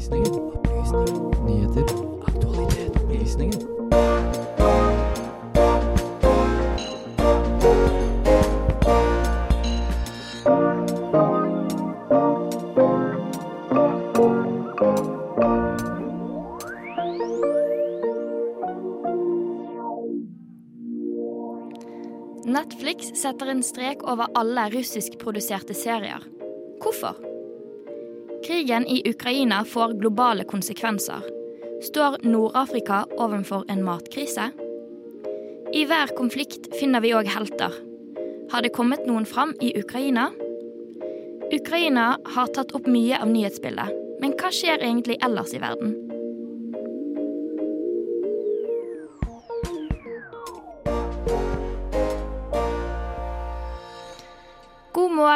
Opplysningen. Opplysninger. Nyheter. Aktualitet. Opplysninger. Netflix setter en strek over alle russiskproduserte serier. Hvorfor? Krigen i Ukraina får globale konsekvenser. Står Nord-Afrika overfor en matkrise? I hver konflikt finner vi òg helter. Har det kommet noen fram i Ukraina? Ukraina har tatt opp mye av nyhetsbildet, men hva skjer egentlig ellers i verden?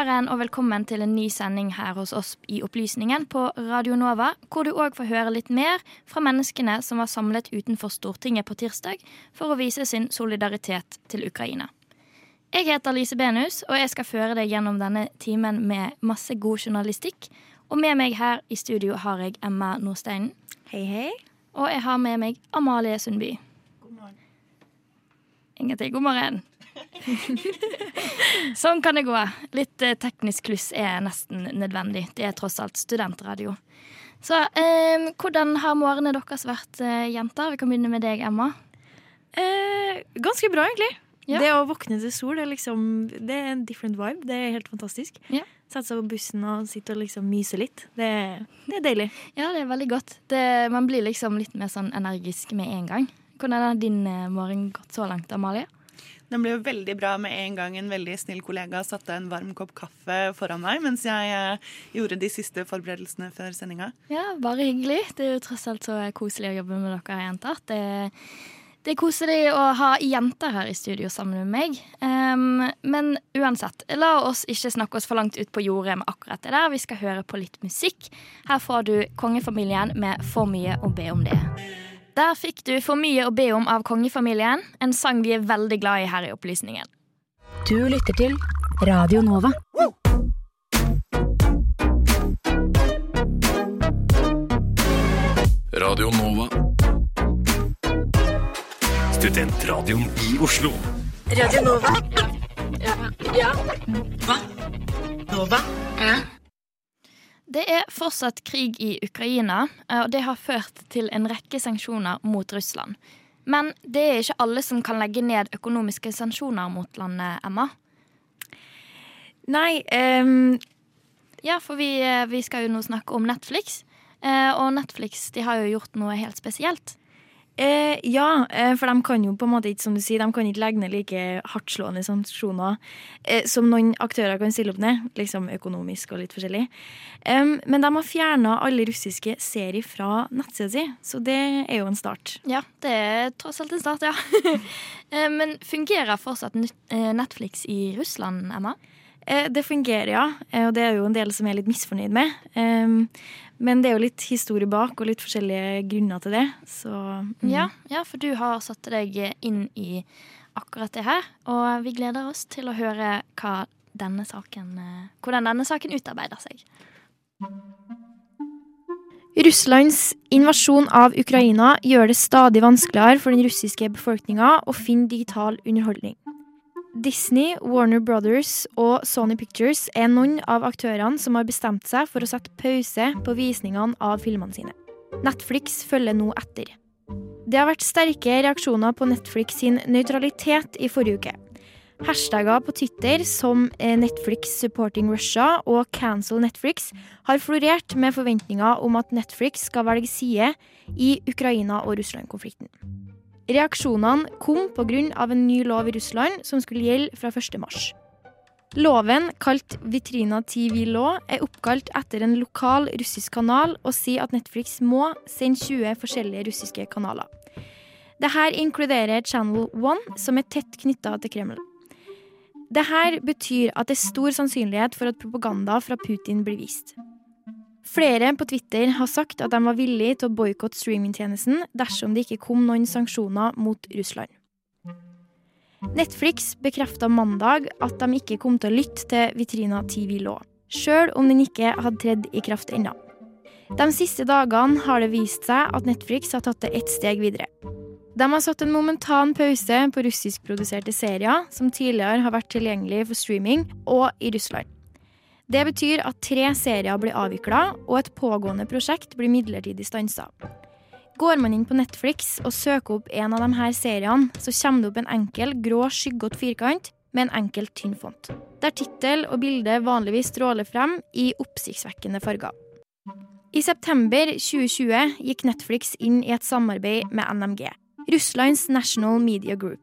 Morgen og velkommen til en ny sending her hos oss i Opplysningen på Radio Nova, hvor du òg får høre litt mer fra menneskene som var samlet utenfor Stortinget på tirsdag for å vise sin solidaritet til Ukraina. Jeg heter Lise Benus, og jeg skal føre deg gjennom denne timen med masse god journalistikk. Og med meg her i studio har jeg Emma Nordsteinen. Hei, hei. Og jeg har med meg Amalie Sundby. God morgen. Ingenting. God morgen. sånn kan det gå. Litt eh, teknisk kluss er nesten nødvendig. Det er tross alt studentradio. Så eh, hvordan har morgenene deres vært, eh, jenter? Vi kan begynne med deg, Emma. Eh, ganske bra, egentlig. Ja. Det å våkne til sol det er, liksom, det er en different vibe. Det er helt fantastisk. Ja. Sette seg på bussen og sitte og liksom myse litt. Det, det er deilig. Ja, det er veldig godt. Det, man blir liksom litt mer sånn energisk med en gang. Hvordan har din eh, morgen gått så langt, Amalie? Den ble jo veldig bra med en gang en veldig snill kollega satte en varm kopp kaffe foran meg mens jeg eh, gjorde de siste forberedelsene før sendinga. Ja, bare hyggelig. Det er jo tross alt så koselig å jobbe med dere jenter. Det, det er koselig å ha jenter her i studio sammen med meg. Um, men uansett, la oss ikke snakke oss for langt ut på jordet med akkurat det der. Vi skal høre på litt musikk. Her får du kongefamilien med For mye å be om det. Der fikk du For mye å be om av kongefamilien, en sang vi er veldig glad i her i Opplysningen. Du lytter til Radio Nova. Radio Nova. Studentradioen i Oslo. Det er fortsatt krig i Ukraina, eh, og det har ført til en rekke sanksjoner mot Russland. Men det er ikke alle som kan legge ned økonomiske sanksjoner mot landet, Emma. Nei, um... Ja, for vi, eh, vi skal jo nå snakke om Netflix. Eh, Og Netflix de har jo gjort noe helt spesielt. Eh, ja, eh, for de kan jo på en måte ikke, som du sier, de kan ikke legge ned like hardtslående sanksjoner eh, som noen aktører kan stille opp ned, liksom økonomisk og litt forskjellig. Men de har fjerna alle russiske serier fra nettsida si, så det er jo en start. Ja, det er tross alt en start, ja. Eh, Men fungerer fortsatt eh, Netflix i Russland, Emma? Eh, Det fungerer, ja. Eh, Og det er jo en del som jeg er litt misfornøyd med. Men det er jo litt historie bak, og litt forskjellige grunner til det. Så mm. Ja, ja, for du har satt deg inn i akkurat det her. Og vi gleder oss til å høre hva denne saken, eh, hvordan denne saken utarbeider seg. Russlands invasjon av Ukraina gjør det stadig vanskeligere for den russiske befolkninga å finne digital underholdning. Disney, Warner Brothers og Sony Pictures er noen av aktørene som har bestemt seg for å sette pause på visningene av filmene sine. Netflix følger nå etter. Det har vært sterke reaksjoner på Netflix sin nøytralitet i forrige uke. Hashtagger på Twitter som eh, Netflix supporting Russia og cancel Netflix har florert med forventninger om at Netflix skal velge side i Ukraina- og Russland-konflikten. Reaksjonene kom pga. en ny lov i Russland som skulle gjelde fra 1. mars. Loven, kalt Vitrina TV Law, er oppkalt etter en lokal russisk kanal og sier at Netflix må sende 20 forskjellige russiske kanaler. Dette inkluderer Channel One, som er tett knytta til Kreml. Dette betyr at det er stor sannsynlighet for at propaganda fra Putin blir vist. Flere på Twitter har sagt at de var villige til å boikotte streamingtjenesten dersom det ikke kom noen sanksjoner mot Russland. Netflix bekrefta mandag at de ikke kom til å lytte til Vitrina TV Law, sjøl om den ikke hadde tredd i kraft ennå. De siste dagene har det vist seg at Netflix har tatt det ett steg videre. De har satt en momentan pause på russiskproduserte serier som tidligere har vært tilgjengelig for streaming, og i Russland. Det betyr at tre serier blir avvikla, og et pågående prosjekt blir midlertidig stansa. Går man inn på Netflix og søker opp en av de her seriene, så kommer det opp en enkel, grå, skyggete firkant med en enkel, tynn font, der tittel og bilde vanligvis stråler frem i oppsiktsvekkende farger. I september 2020 gikk Netflix inn i et samarbeid med NMG, Russlands National Media Group.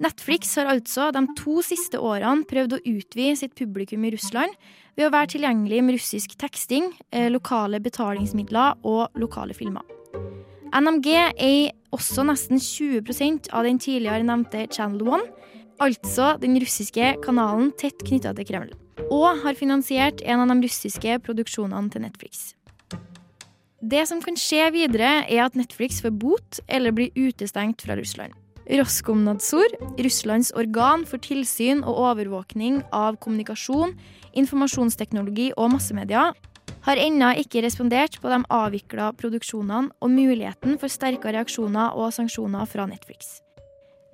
Netflix har altså de to siste årene prøvd å utvide sitt publikum i Russland ved å være tilgjengelig med russisk teksting, eh, lokale betalingsmidler og lokale filmer. NMG eier også nesten 20% av den tidligere nevnte Channel One, altså den russiske kanalen tett knytta til Kreml, og har finansiert en av de russiske produksjonene til Netflix. Det som kan skje videre, er at Netflix får bot eller blir utestengt fra Russland. Roskomnadzor, Russlands organ for tilsyn og overvåkning av kommunikasjon, informasjonsteknologi og massemedia, har ennå ikke respondert på de avvikla produksjonene og muligheten for sterke reaksjoner og sanksjoner fra Netflix.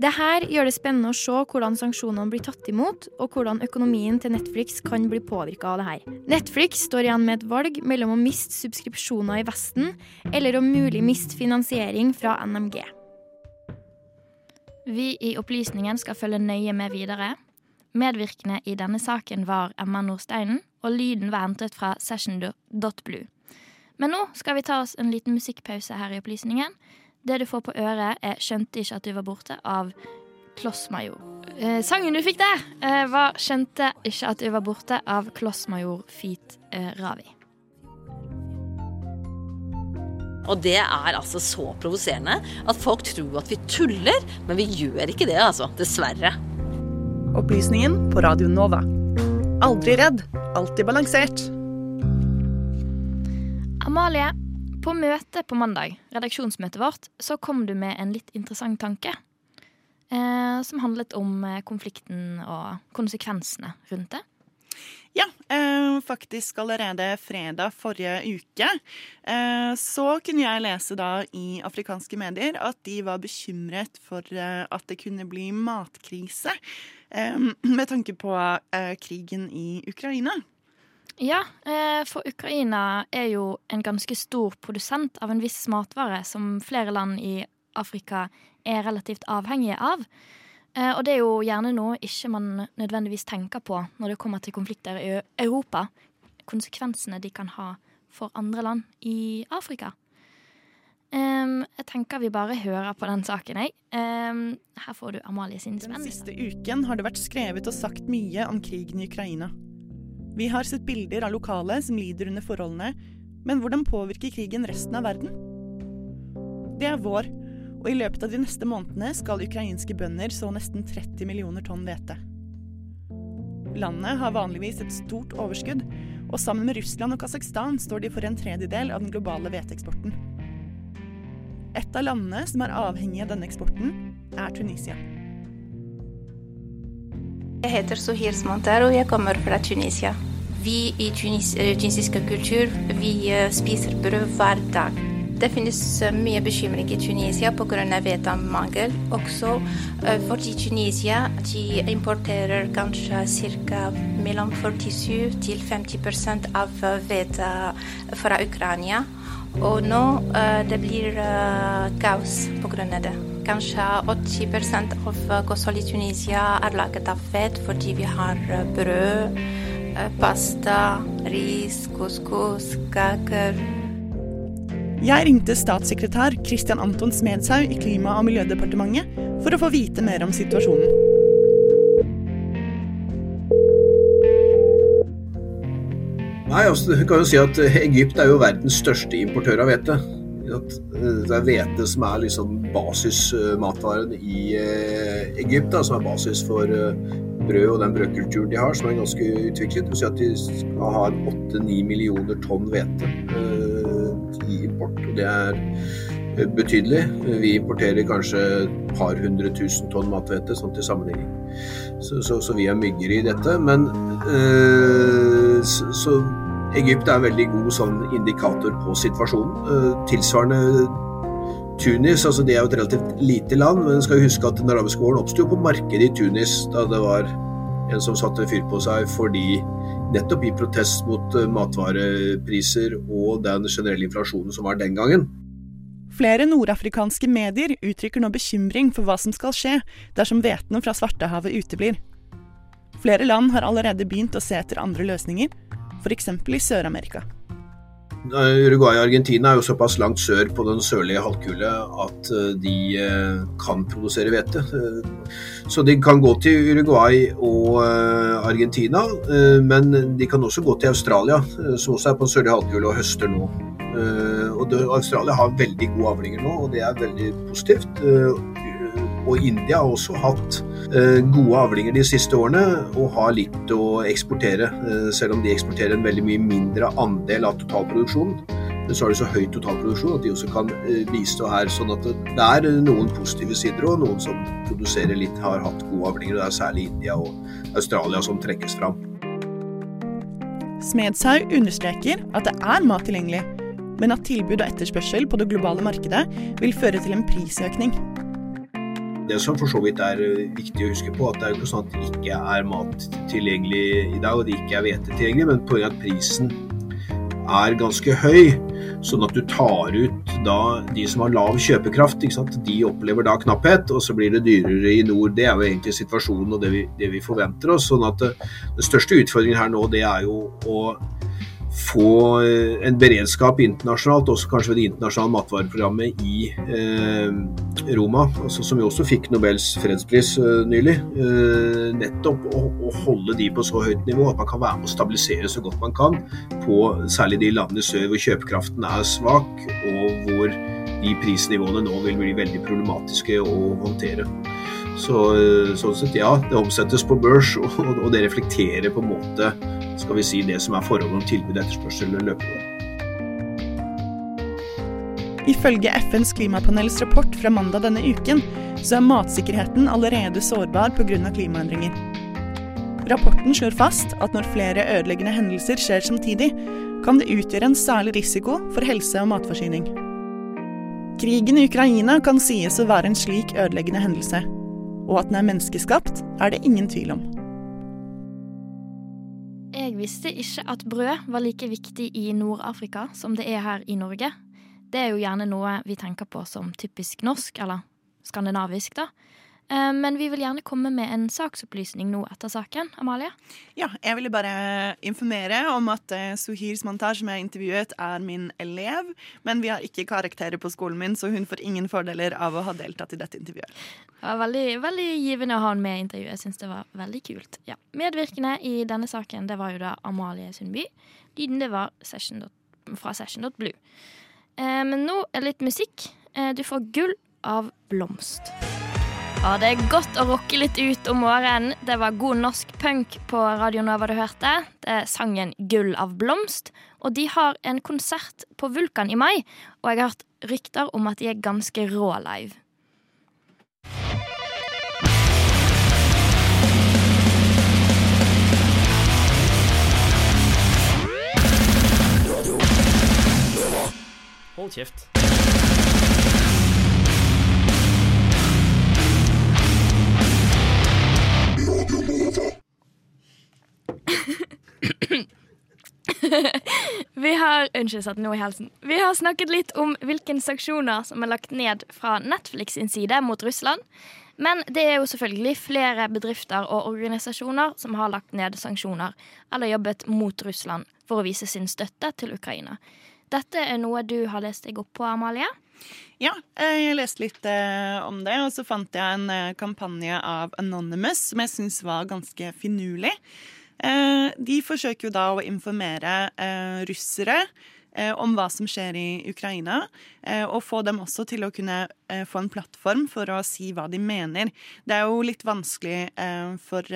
Dette gjør det spennende å se hvordan sanksjonene blir tatt imot, og hvordan økonomien til Netflix kan bli påvirka av dette. Netflix står igjen med et valg mellom å miste subskripsjoner i Vesten, eller å mulig miste finansiering fra NMG. Vi i Opplysningen skal følge nøye med videre. Medvirkende i denne saken var Emma Nordsteinen, og lyden var hentet fra session.blue. Men nå skal vi ta oss en liten musikkpause her i Opplysningen. Det du får på øret, er 'Skjønte ikke at du var borte' av Klossmajor. Eh, sangen du fikk der, eh, var 'Skjønte ikke at du var borte' av Klossmajor Feet eh, Ravi. Og det er altså så provoserende at folk tror at vi tuller, men vi gjør ikke det, altså. Dessverre. Opplysningen på Radio Nova. Aldri redd, alltid balansert. Amalie, på møtet på mandag, redaksjonsmøtet vårt, så kom du med en litt interessant tanke. Eh, som handlet om eh, konflikten og konsekvensene rundt det. Ja, eh, faktisk allerede fredag forrige uke eh, så kunne jeg lese da i afrikanske medier at de var bekymret for eh, at det kunne bli matkrise med tanke på krigen i Ukraina. Ja, for Ukraina er jo en ganske stor produsent av en viss matvare som flere land i Afrika er relativt avhengige av. Eh, og det er jo gjerne noe ikke man nødvendigvis tenker på når det kommer til konflikter i Europa. Konsekvensene de kan ha for andre land i Afrika. jeg tenker vi bare hører på den saken, jeg. her får du Amalie sin spennelse. Den siste uken har det vært skrevet og sagt mye om krigen i Ukraina. Vi har sett bilder av lokale som lider under forholdene, men hvordan påvirker krigen resten av verden? Det er vår, og i løpet av de neste månedene skal ukrainske bønder så nesten 30 millioner tonn hvete. Landet har vanligvis et stort overskudd, og sammen med Russland og Kasakhstan står de for en tredjedel av den globale hveteeksporten. Et av landene som er avhengig av denne eksporten, er Tunisia. Jeg heter Sohir Smantar, og jeg kommer fra Tunisia. Vi i tunis, tunisisk kultur vi eh, spiser brød hver dag. Det finnes eh, mye bekymring i Tunisia pga. hvetemangel. Også fordi Tunisia de importerer kanskje ca. mellom 47 til 50% av hvete fra Ukraina. Og nå det blir kaos pga. det. Kanskje 80 av kostholdet i Tunisia er laget av fett fordi vi har eh, brød, eh, pasta, ris, couscous, kaker. Jeg ringte statssekretær Christian Anton Smedshaug i Klima- og miljødepartementet for å få vite mer om situasjonen. Nei, altså, du kan jo si at Egypt er jo verdens største importør av hvete. Eh, det er hvete som er liksom basismatvaren i eh, Egypt, da, som er basis for eh, brød og den brødkulturen de har, som er ganske utviklet. Du sier si at de skal ha 8-9 millioner tonn hvete i det er betydelig. Vi importerer kanskje et par hundre tusen tonn mathvete, sånn til sammenligning. Så, så, så, vi er mygger i dette. Men øh, så, så Egypt er en veldig god sånn indikator på situasjonen. Eh, tilsvarende Tunis, altså det er jo et relativt lite land, men skal huske at den arabiske våren oppsto på markedet i Tunis da det var en som satte fyr på seg fordi nettopp i protest mot eh, matvarepriser og den generelle inflasjonen som var den gangen. Flere nordafrikanske medier uttrykker nå bekymring for hva som skal skje dersom hvetene fra Svartehavet uteblir. Flere land har allerede begynt å se etter andre løsninger, f.eks. i Sør-Amerika. Uruguay og Argentina er jo såpass langt sør på den sørlige halvkule at eh, de eh, kan produsere hvete. Eh, så de kan gå til Uruguay og Argentina, men de kan også gå til Australia, som også er på den sørlige halvkule og høster nå. Og Australia har veldig gode avlinger nå, og det er veldig positivt og India har også hatt eh, gode avlinger de siste årene og har litt å eksportere, eh, selv om de eksporterer en veldig mye mindre andel av totalproduksjonen. Så har de så høy totalproduksjon at de også kan eh, bistå her. sånn at det er noen positive sider og noen som produserer litt, har hatt gode avlinger. og Det er særlig India og Australia som trekkes fram. Smedshaug understreker at det er mat tilgjengelig, men at tilbud og etterspørsel på det globale markedet vil føre til en prisøkning. Det som for så vidt er eh, viktig å huske på, at det er jo ikke sånn at det ikke er mat tilgjengelig i dag, og det ikke er hvete tilgjengelig, men pga. at prisen er ganske høy, sånn at du tar ut da de som har lav kjøpekraft, de opplever da knapphet, og så blir det dyrere i nord. Det er jo egentlig situasjonen og det vi, det vi forventer oss. sånn at eh, Den største utfordringen her nå, det er jo å få eh, en beredskap internasjonalt, også kanskje ved det internasjonale matvareprogrammet i eh, Roma, altså, som jo også fikk Nobels fredspris eh, nylig. Eh, nettopp å, å, holde de på så høyt nivå at man kan være med å stabilisere så godt man kan på særlig de landene i sør hvor kjøpekraften er svak, og hvor de prisnivåene nå vil bli veldig problematiske å håndtere. Så, eh, sånn sett, ja, det omsettes på børs, og, og det reflekterer på en måte skal vi si, det som er forholdet om tilbud og etterspørsel løpende. Ifølge FNs klimapanels rapport fra mandag denne uken, så er matsikkerheten allerede sårbar pga. klimaendringer. Rapporten slår fast at når flere ødeleggende hendelser skjer samtidig, kan det utgjøre en særlig risiko for helse og matforsyning. Krigen i Ukraina kan sies å være en slik ødeleggende hendelse. Og at den er menneskeskapt, er det ingen tvil om. Visste ikke at brød var like viktig i Nord-Afrika som det er her i Norge. Det er jo gjerne noe vi tenker på som typisk norsk, eller skandinavisk, da. Eh, men vi vil gjerne komme med en saksopplysning nå etter saken. Amalie? Ja, jeg ville bare informere om at uh, Suhir Smantar, som jeg intervjuet, er min elev. Men vi har ikke karakterer på skolen min, så hun får ingen fordeler av å ha deltatt i dette intervjuet. Det var veldig, veldig givende å ha henne med i intervjuet. Jeg syns det var veldig kult. Ja. Medvirkende i denne saken det var jo da Amalie Sundby. Lyden det var session. fra Session.blue. Eh, men nå er litt musikk. Eh, du får Gull av Blomst. Ja, Det er godt å rocke litt ut om morgenen. Det var god norsk punk på Radio Nova du hørte. Det er sangen 'Gull av blomst'. Og de har en konsert på Vulkan i mai. Og jeg har hørt rykter om at de er ganske rå live. Hold kjeft. Vi har Unnskyld, satt noe i halsen. Vi har snakket litt om hvilke sanksjoner som er lagt ned fra Netflix sin side mot Russland. Men det er jo selvfølgelig flere bedrifter og organisasjoner som har lagt ned sanksjoner eller jobbet mot Russland for å vise sin støtte til Ukraina. Dette er noe du har lest deg opp på, Amalie? Ja, eh, jeg leste litt eh, om det, og så fant jeg en eh, kampanje av Anonymous som jeg syns var ganske finurlig. De forsøker jo da å informere russere om hva som skjer i Ukraina, og få dem også til å kunne få en plattform for å si hva de mener. Det er jo litt vanskelig for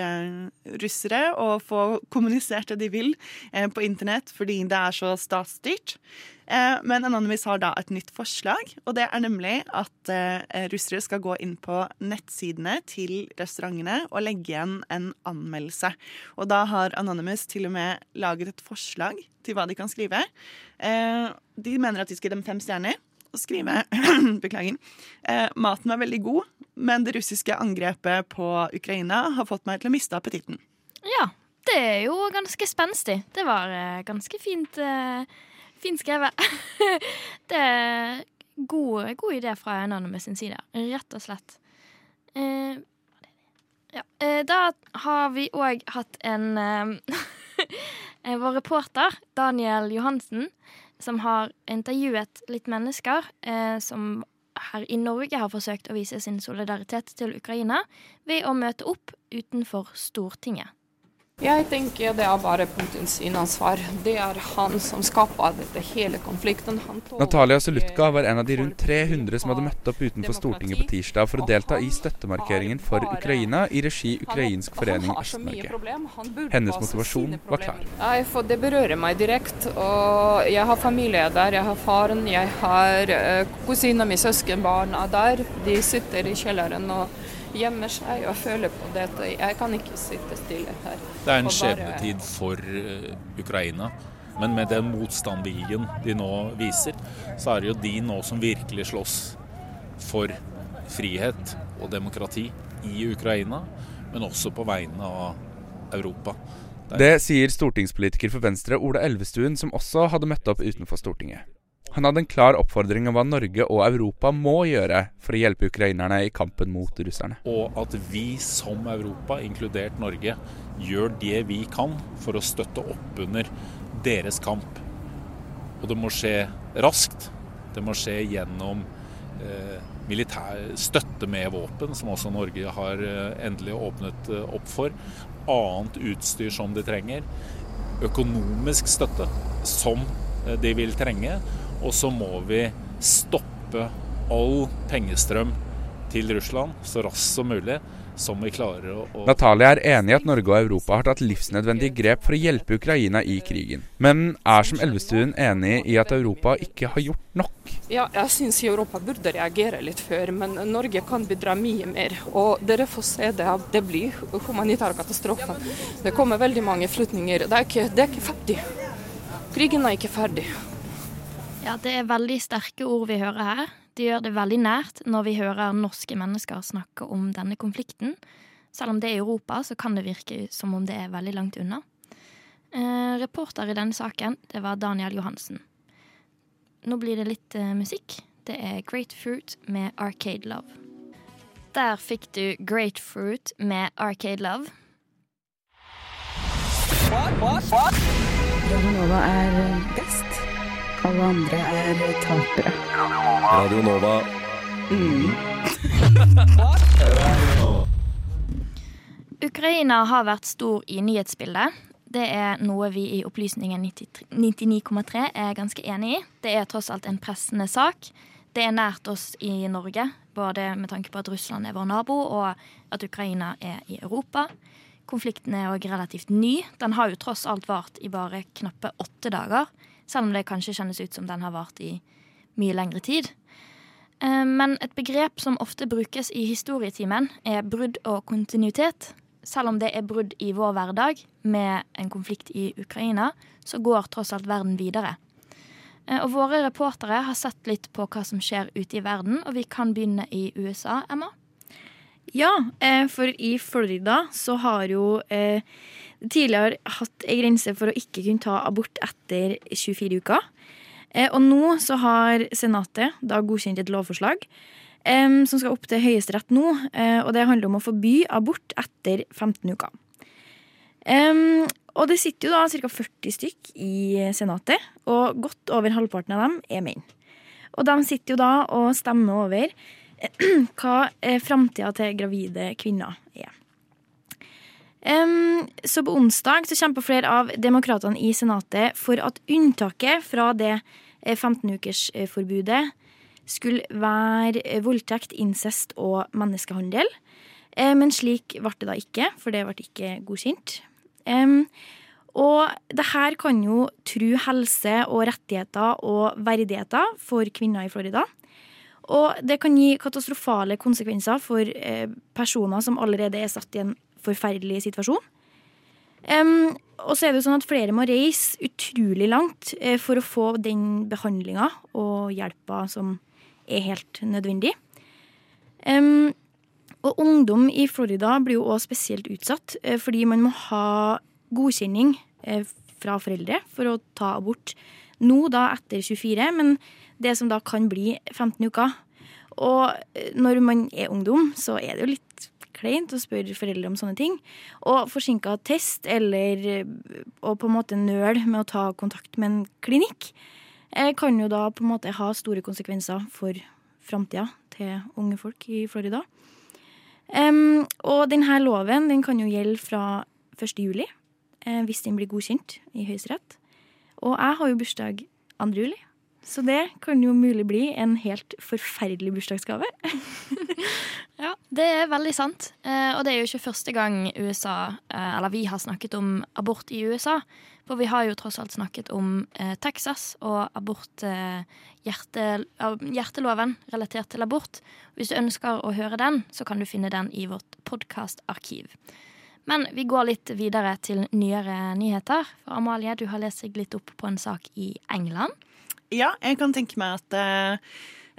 russere å få kommunisert det de vil på internett fordi det er så statsstyrt. Eh, men Anonymous har da et nytt forslag, og det er nemlig at eh, russere skal gå inn på nettsidene til restaurantene og legge igjen en anmeldelse. Og da har Anonymous til og med laget et forslag til hva de kan skrive. De mener at de skal gi dem fem stjerner å skrive Beklager. Eh, maten var veldig god, men det russiske angrepet på Ukraina har fått meg til å miste appetitten. Ja, det er jo ganske spenstig. Det var eh, ganske fint, eh, fint skrevet. det er god, god idé fra Anonymous sin side, rett og slett. Eh, ja. Eh, da har vi òg hatt en eh, Vår reporter, Daniel Johansen, som har intervjuet litt mennesker eh, som her i Norge har forsøkt å vise sin solidaritet til Ukraina ved å møte opp utenfor Stortinget. Jeg tenker det er bare Putins ansvar. Det er han som skaper dette hele konflikten. Natalia Solutka var en av de rundt 300 som hadde møtt opp utenfor Stortinget på tirsdag for å delta i støttemarkeringen for Ukraina i regi Ukrainsk forening Øst-Norge. Hennes motivasjon var klar. Nei, for Det berører meg direkte. og Jeg har familie der. Jeg har faren, jeg har uh, kusina mi, søskenbarn er der. De sitter i kjelleren. og gjemmer seg og føler på dette. Jeg kan ikke sitte stille her. Det er en skjebnetid for uh, Ukraina. Men med den motstandviljen de nå viser, så er det jo de nå som virkelig slåss for frihet og demokrati i Ukraina, men også på vegne av Europa. Det sier stortingspolitiker for Venstre Ola Elvestuen, som også hadde møtt opp utenfor Stortinget. Han hadde en klar oppfordring om hva Norge og Europa må gjøre for å hjelpe ukrainerne i kampen mot russerne. Og at vi som Europa, inkludert Norge, gjør det vi kan for å støtte opp under deres kamp. Og det må skje raskt. Det må skje gjennom eh, militær støtte med våpen, som også Norge har eh, endelig åpnet eh, opp for. Annet utstyr som de trenger. Økonomisk støtte som eh, de vil trenge og så må vi stoppe all pengestrøm til Russland så raskt som mulig, som vi klarer å Natalia er enig i at Norge og Europa har tatt livsnødvendige grep for å hjelpe Ukraina i krigen, men er som Elvestuen enig i at Europa ikke har gjort nok? Ja, jeg syns Europa burde reagere litt før, men Norge kan bidra mye mer. Og dere får se det, det blir humanitær katastrofe. Det kommer veldig mange flyktninger. Det er det er ikke ferdig. Krigen er ikke ferdig. Ja, det er veldig sterke ord vi hører her. Det gjør det veldig nært når vi hører norske mennesker snakke om denne konflikten. Selv om det er Europa, så kan det virke som om det er veldig langt unna. Eh, reporter i denne saken, det var Daniel Johansen. Nå blir det litt eh, musikk. Det er Great Fruit med Arcade Love. Der fikk du Great Fruit med Arcade Love. What, what, what? Radionova er best. Alle andre er tapere. Radio Nova. Mm. Ukraina har vært stor i nyhetsbildet. Det er noe vi i Opplysningen 99,3 er ganske enig i. Det er tross alt en pressende sak. Det er nært oss i Norge, både med tanke på at Russland er vår nabo, og at Ukraina er i Europa. Konflikten er òg relativt ny. Den har jo tross alt vart i bare knappe åtte dager. Selv om det kanskje kjennes ut som den har vart i mye lengre tid. Eh, men et begrep som ofte brukes i historietimen, er brudd og kontinuitet. Selv om det er brudd i vår hverdag med en konflikt i Ukraina, så går tross alt verden videre. Eh, og våre reportere har sett litt på hva som skjer ute i verden, og vi kan begynne i USA, Emma. Ja, eh, for i Florida så har jo tidligere hatt ei grense for å ikke kunne ta abort etter 24 uker. Eh, og nå så har Senatet da godkjent et lovforslag um, som skal opp til Høyesterett nå. Uh, og det handler om å forby abort etter 15 uker. Um, og det sitter jo da ca. 40 stykk i Senatet, og godt over halvparten av dem er menn. Og de sitter jo da og stemmer over hva framtida til gravide kvinner er. Um, så på onsdag så kjemper flere av demokratene i Senatet for at unntaket fra det 15-ukersforbudet eh, skulle være eh, voldtekt, incest og menneskehandel. Eh, men slik ble det da ikke, for det ble ikke godkjent. Um, og det her kan jo true helse og rettigheter og verdigheter for kvinner i Florida. Og det kan gi katastrofale konsekvenser for personer som allerede er satt i en forferdelig situasjon. Um, og så er det jo sånn at flere må reise utrolig langt eh, for å få den behandlinga og hjelpa som er helt nødvendig. Um, og ungdom i Florida blir jo òg spesielt utsatt, eh, fordi man må ha godkjenning eh, fra foreldre for å ta abort. Nå da etter 24, men det som da kan bli 15 uker. Og eh, når man er ungdom, så er det jo litt kleint å spørre foreldre om sånne ting. Og forsinka test eller å på en måte nøle med å ta kontakt med en klinikk eh, kan jo da på en måte ha store konsekvenser for framtida til unge folk i Florida. Um, og denne loven den kan jo gjelde fra 1. juli, eh, hvis den blir godkjent i Høyesterett. Og jeg har jo bursdag 2. juli, så det kan jo mulig bli en helt forferdelig bursdagsgave. Ja, det er veldig sant. Eh, og det er jo ikke første gang USA, eh, eller vi har snakket om abort i USA. For vi har jo tross alt snakket om eh, Texas og abort, hjerte, hjerteloven relatert til abort. Hvis du ønsker å høre den, så kan du finne den i vårt podkastarkiv. Men vi går litt videre til nyere nyheter. For Amalie, du har lest deg litt opp på en sak i England. Ja, jeg kan tenke meg at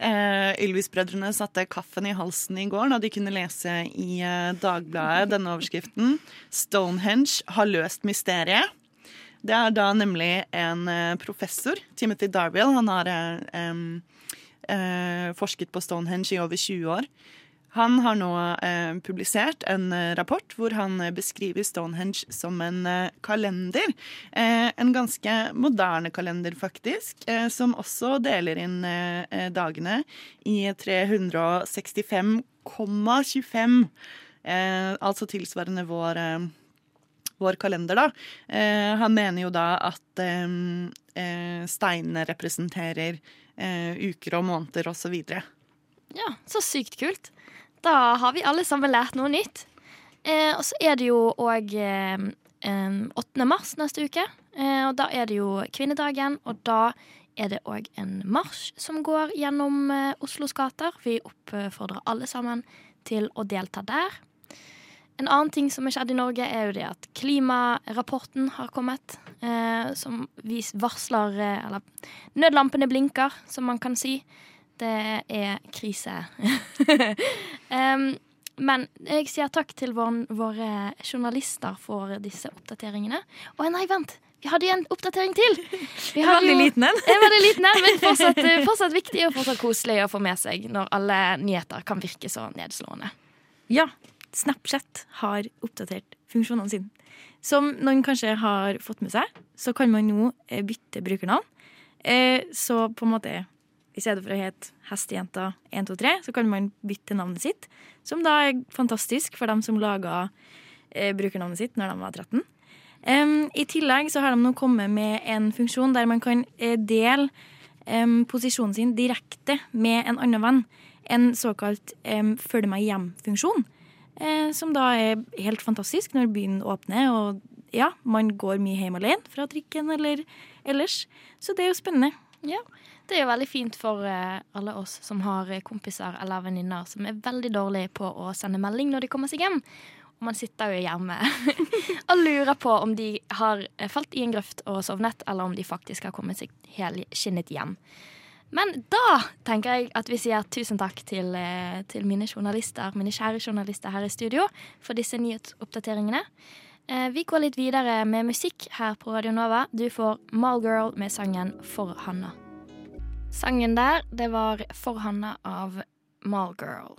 eh, Ylvis-brødrene satte kaffen i halsen i går da de kunne lese i eh, Dagbladet denne overskriften. Stonehenge har løst mysteriet. Det er da nemlig en eh, professor, Timothy Darwell. Han har eh, eh, forsket på Stonehenge i over 20 år. Han har nå eh, publisert en eh, rapport hvor han eh, beskriver Stonehenge som en eh, kalender. Eh, en ganske moderne kalender, faktisk, eh, som også deler inn dagene i 365,25. Eh, altså tilsvarende vår, vår kalender, da. Han mener jo da at steinene representerer uker og måneder og så. Ja, så sykt kult. Da har vi alle sammen lært noe nytt. Eh, og så er det jo òg eh, eh, 8. mars neste uke. Eh, og da er det jo kvinnedagen, og da er det òg en marsj som går gjennom eh, Oslos gater. Vi oppfordrer alle sammen til å delta der. En annen ting som har skjedd i Norge, er jo det at klimarapporten har kommet. Eh, som varsler eh, Eller nødlampene blinker, som man kan si. Det er krise. um, men jeg sier takk til vår, våre journalister for disse oppdateringene. Å nei, vent! Vi hadde en oppdatering til! Vi En hadde veldig liten en. En veldig liten en, men fortsatt, fortsatt viktig og fortsatt koselig å få med seg når alle nyheter kan virke så nedslående. Ja, Snapchat har oppdatert funksjonene sine. Som noen kanskje har fått med seg, så kan man nå eh, bytte brukernavn. Eh, Så på en måte, i stedet for å hete Hestejenta123, så kan man bytte navnet sitt. Som da er fantastisk for dem som laga eh, brukernavnet sitt når de var 13. Um, I tillegg så har de nå kommet med en funksjon der man kan eh, dele um, posisjonen sin direkte med en annen venn. En såkalt um, følg meg hjem-funksjon. Eh, som da er helt fantastisk når byen åpner, og ja, man går mye hjem alene fra trikken eller ellers. Så det er jo spennende. Ja, Det er jo veldig fint for eh, alle oss som har eh, kompiser eller venninner som er veldig dårlige på å sende melding når de kommer seg hjem. Og man sitter jo hjemme og lurer på om de har eh, falt i en grøft og sovnet, eller om de faktisk har kommet seg helskinnet hjem. Men da tenker jeg at vi sier tusen takk til, til mine journalister, mine kjære journalister her i studio for disse nyhetsoppdateringene. Vi går litt videre med musikk her på Radio Nova. Du får Malgirl med sangen For Hanna. Sangen der, det var 'Forhanna' av Malgirl.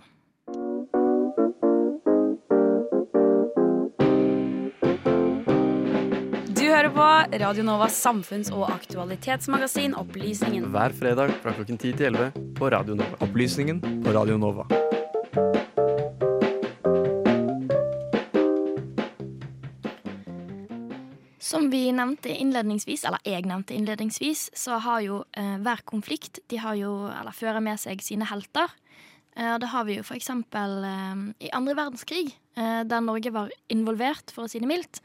Du hører på Radio Novas samfunns- og aktualitetsmagasin Opplysningen. Hver fredag fra klokken 10 til 11 på Radio Nova. Opplysningen på Radio Nova. Som vi nevnte innledningsvis, eller jeg nevnte innledningsvis, så har jo eh, hver konflikt de har jo, eller fører med seg sine helter. Eh, det har vi jo for eksempel eh, i andre verdenskrig, eh, der Norge var involvert, for å si det mildt.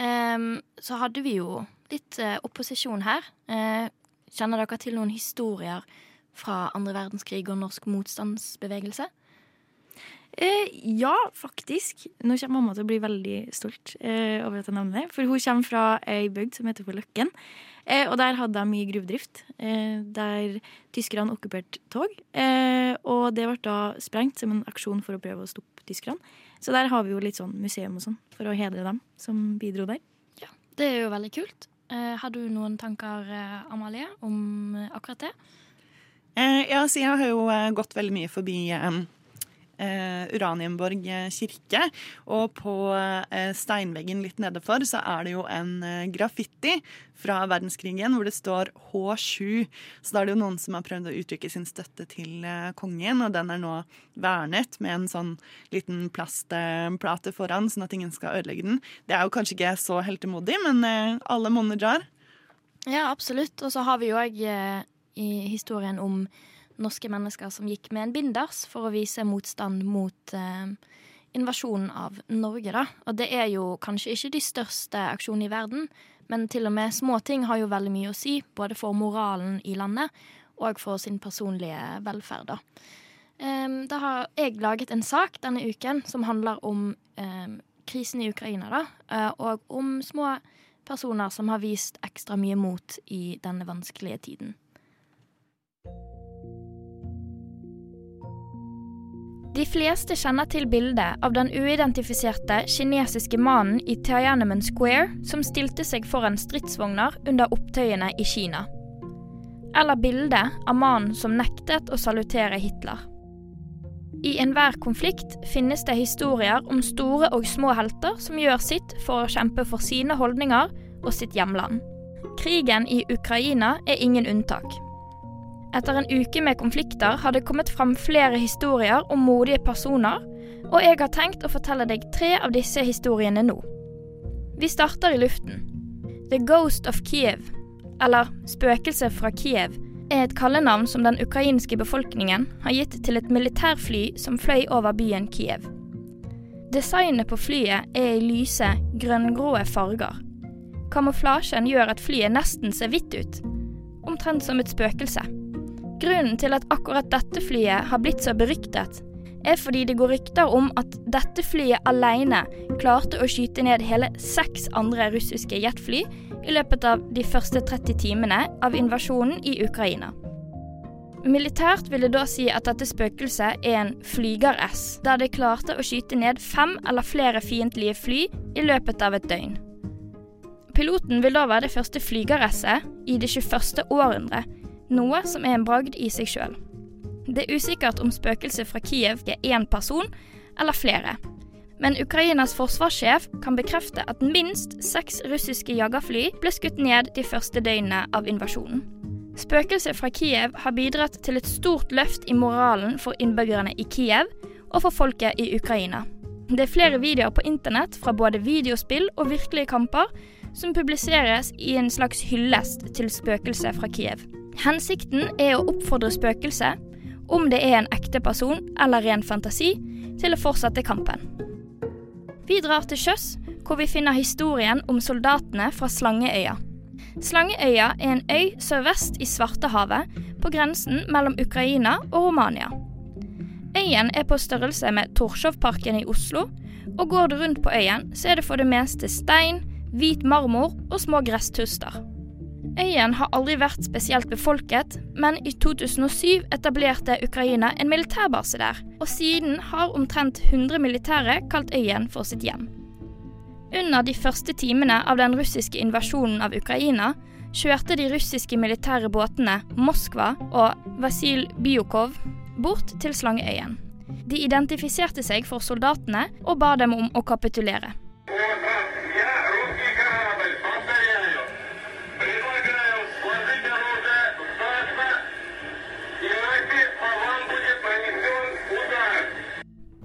Eh, så hadde vi jo litt eh, opposisjon her. Kjenner dere til noen historier fra andre verdenskrig og norsk motstandsbevegelse? Eh, ja, faktisk. Nå kommer mamma til å bli veldig stolt eh, over at jeg nevner det. For hun kommer fra ei bygd som heter for Løkken. Eh, og der hadde de mye gruvedrift. Eh, der tyskerne okkuperte tog. Eh, og det ble da sprengt som en aksjon for å prøve å stoppe tyskerne. Så der har vi jo litt sånn museum og sånn for å hedre dem som bidro der. Ja, Det er jo veldig kult. Eh, har du noen tanker, Amalie, om akkurat det? Eh, ja, så jeg har jo gått veldig mye forbi Uranienborg eh, kirke. Og på eh, steinveggen litt nedefor så er det jo en eh, graffiti fra verdenskrigen hvor det står H7. Så da er det jo noen som har prøvd å uttrykke sin støtte til eh, kongen, og den er nå vernet med en sånn liten plastplate foran, sånn at ingen skal ødelegge den. Det er jo kanskje ikke så heltemodig, men eh, alle monner drar. Ja, absolutt. Og så har vi jo òg eh, i historien om norske mennesker som gikk med en binders for å vise motstand mot eh, invasjonen av Norge, da. Og det er jo kanskje ikke de største aksjonene i verden, men til og med små ting har jo veldig mye å si, både for moralen i landet og for sin personlige velferd, da. Um, da har jeg laget en sak denne uken som handler om um, krisen i Ukraina, da, eh, og om små personer som har vist ekstra mye mot i denne vanskelige tiden. De fleste kjenner til bildet av den uidentifiserte kinesiske mannen i Tiananmen Square som stilte seg foran stridsvogner under opptøyene i Kina. Eller bildet av mannen som nektet å salutere Hitler. I enhver konflikt finnes det historier om store og små helter som gjør sitt for å kjempe for sine holdninger og sitt hjemland. Krigen i Ukraina er ingen unntak. Etter en uke med konflikter har det kommet fram flere historier om modige personer, og jeg har tenkt å fortelle deg tre av disse historiene nå. Vi starter i luften. The Ghost of Kiev, eller Spøkelset fra Kiev, er et kallenavn som den ukrainske befolkningen har gitt til et militærfly som fløy over byen Kiev. Designet på flyet er i lyse, grønngrå farger. Kamuflasjen gjør at flyet nesten ser hvitt ut, omtrent som et spøkelse. Grunnen til at akkurat dette flyet har blitt så beryktet, er fordi det går rykter om at dette flyet alene klarte å skyte ned hele seks andre russiske jetfly i løpet av de første 30 timene av invasjonen i Ukraina. Militært vil det da si at dette spøkelset er en flyger-S, der det klarte å skyte ned fem eller flere fiendtlige fly i løpet av et døgn. Piloten vil da være det første flyger-S-et i det 21. århundre, noe som er en bragd i seg sjøl. Det er usikkert om spøkelset fra Kiev er én person eller flere. Men Ukrainas forsvarssjef kan bekrefte at minst seks russiske jagerfly ble skutt ned de første døgnene av invasjonen. Spøkelset fra Kiev har bidratt til et stort løft i moralen for innbyggerne i Kiev og for folket i Ukraina. Det er flere videoer på internett fra både videospill og virkelige kamper som publiseres i en slags hyllest til spøkelset fra Kiev. Hensikten er å oppfordre spøkelset, om det er en ekte person eller ren fantasi, til å fortsette kampen. Vi drar til sjøs, hvor vi finner historien om soldatene fra Slangeøya. Slangeøya er en øy sørvest i Svartehavet, på grensen mellom Ukraina og Romania. Øyen er på størrelse med Torshovparken i Oslo, og går du rundt på øyen, så er det for det meste stein, hvit marmor og små gresstuster. Øyen har aldri vært spesielt befolket, men i 2007 etablerte Ukraina en militærbase der, og siden har omtrent 100 militære kalt øyen for sitt hjem. Under de første timene av den russiske invasjonen av Ukraina kjørte de russiske militære båtene Moskva og Vasil Byukov bort til Slangeøyen. De identifiserte seg for soldatene og ba dem om å kapitulere.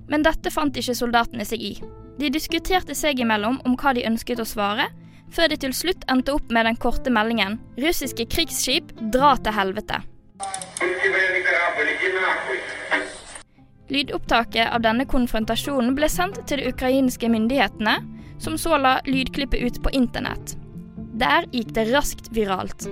Men dette fant ikke soldatene seg i. De diskuterte seg imellom om hva de ønsket å svare, før de til slutt endte opp med den korte meldingen 'Russiske krigsskip, dra til helvete'. Lydopptaket av denne konfrontasjonen ble sendt til de ukrainske myndighetene, som så la lydklippet ut på internett. Der gikk det raskt viralt.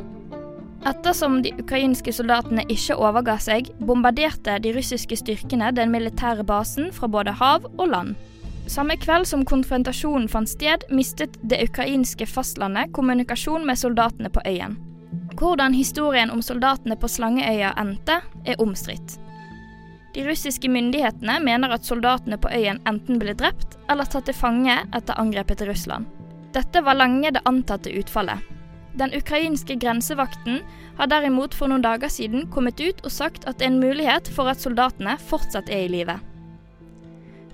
Ettersom de ukrainske soldatene ikke overga seg, bombarderte de russiske styrkene den militære basen fra både hav og land. Samme kveld som konfrontasjonen fant sted, mistet det ukrainske fastlandet kommunikasjon med soldatene på øyen. Hvordan historien om soldatene på Slangeøya endte, er omstridt. De russiske myndighetene mener at soldatene på øyen enten ble drept eller tatt til fange etter angrepet til Russland. Dette var lenge det antatte utfallet. Den ukrainske grensevakten har derimot for noen dager siden kommet ut og sagt at det er en mulighet for at soldatene fortsatt er i live.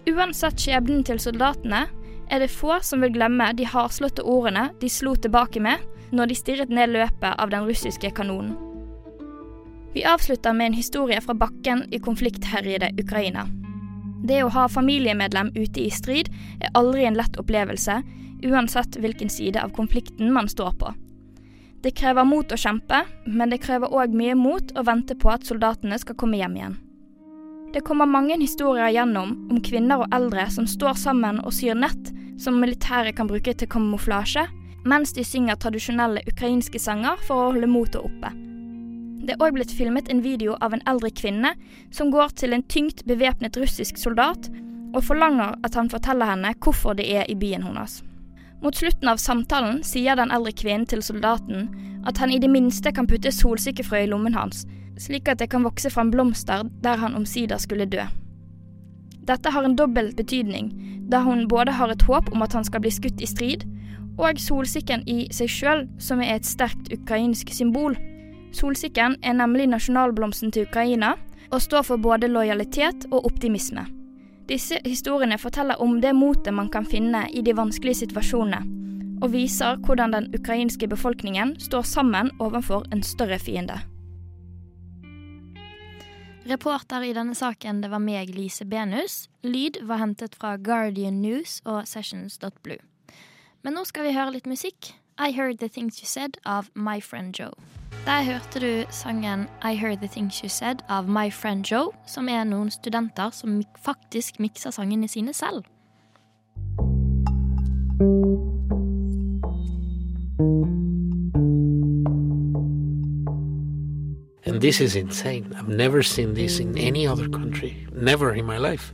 Uansett skjebnen til soldatene er det få som vil glemme de hardslåtte ordene de slo tilbake med når de stirret ned løpet av den russiske kanonen. Vi avslutter med en historie fra bakken i konfliktherjede Ukraina. Det å ha familiemedlem ute i strid er aldri en lett opplevelse, uansett hvilken side av konflikten man står på. Det krever mot å kjempe, men det krever òg mye mot å vente på at soldatene skal komme hjem igjen. Det kommer mange historier gjennom om kvinner og eldre som står sammen og syr nett som militæret kan bruke til kamuflasje, mens de synger tradisjonelle ukrainske sanger for å holde motet oppe. Det er òg blitt filmet en video av en eldre kvinne som går til en tyngt bevæpnet russisk soldat og forlanger at han forteller henne hvorfor de er i byen hennes. Mot slutten av samtalen sier den eldre kvinnen til soldaten at han i det minste kan putte solsikkefrø i lommen hans, slik at det kan vokse fram blomster der han omsider skulle dø. Dette har en dobbelt betydning, da hun både har et håp om at han skal bli skutt i strid, og solsikken i seg sjøl, som er et sterkt ukrainsk symbol. Solsikken er nemlig nasjonalblomsten til Ukraina, og står for både lojalitet og optimisme. Disse historiene forteller om det motet man kan finne i de vanskelige situasjonene, og viser hvordan den ukrainske befolkningen står sammen overfor en større fiende. Reporter i denne saken det var meg, Lise Benus. Lyd var hentet fra Guardian News og Sessions.blue. Men nå skal vi høre litt musikk. I Heard The Things You Said av My Friend Joe. Der hørte du sangen I Heard The Things You Said av My Friend Joe, som er noen studenter som faktisk mikser sangene sine selv. And this is insane. I've never seen this in any other country. Never in my life.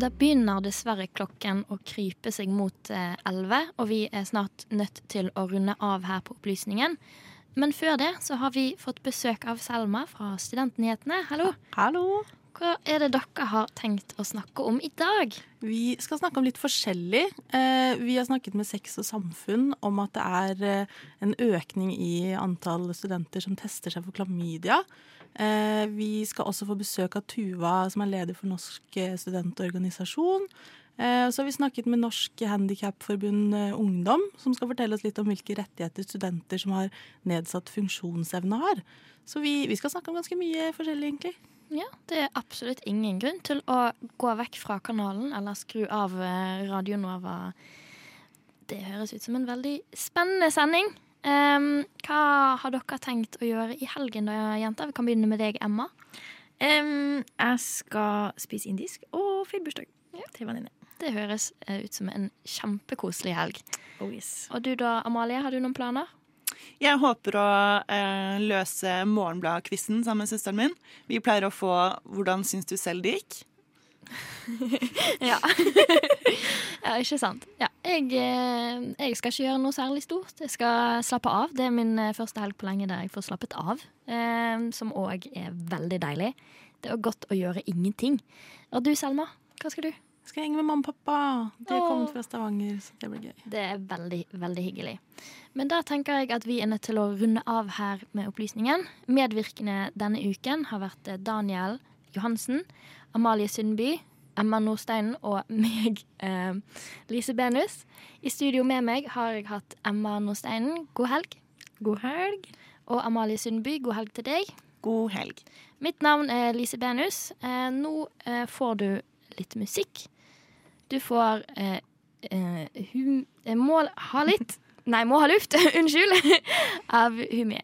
Det begynner dessverre klokken å krype seg mot elleve, og vi er snart nødt til å runde av her på Opplysningen. Men før det så har vi fått besøk av Selma fra Studentnyhetene. Hallo. Hallo. Hva er det dere har tenkt å snakke om i dag? Vi skal snakke om litt forskjellig. Eh, vi har snakket med Sex og Samfunn om at det er eh, en økning i antall studenter som tester seg for klamydia. Eh, vi skal også få besøk av Tuva, som er leder for Norsk studentorganisasjon. Så har vi snakket med Norsk Handikapforbund Ungdom, som skal fortelle oss litt om hvilke rettigheter studenter som har nedsatt funksjonsevne har. Så vi, vi skal snakke om ganske mye forskjellig, egentlig. Ja, det er absolutt ingen grunn til å gå vekk fra kanalen eller skru av Radio Nova. Det høres ut som en veldig spennende sending. Um, hva har dere tenkt å gjøre i helgen, da, jenter? Vi kan begynne med deg, Emma. Um, jeg skal spise indisk og feire bursdag ja. til venninne. Det høres ut som en kjempekoselig helg. Oh, yes. Og du da, Amalie, har du noen planer? Jeg håper å eh, løse Morgenblad-quizen sammen med søsteren min. Vi pleier å få 'Hvordan syns du selv det gikk?' ja. ja, ikke sant. Ja, jeg, jeg, skal ikke gjøre noe særlig stort. Jeg skal slappe av. Det er min første helg på lenge der jeg får slappet av. Eh, som òg er veldig deilig. Det er godt å gjøre ingenting. Og du, Selma? Hva skal du? Skal henge med mamma og pappa. De er kommet fra Stavanger, så det blir gøy. Det er veldig, veldig hyggelig. Men da tenker jeg at vi er nødt til å runde av her med opplysningen. Medvirkende denne uken har vært eh, Daniel Johansen, Amalie Sundby, Emma Nordsteinen og meg, eh, Lise Benus. I studio med meg har jeg hatt Emma Nordsteinen. God helg. God helg. Og Amalie Sundby. God helg til deg. God helg. Mitt navn er Lise Benus. Eh, nå eh, får du litt musikk. Du får eh, eh, hum, eh, Må ha litt Nei, må ha luft. Unnskyld. Av Humé.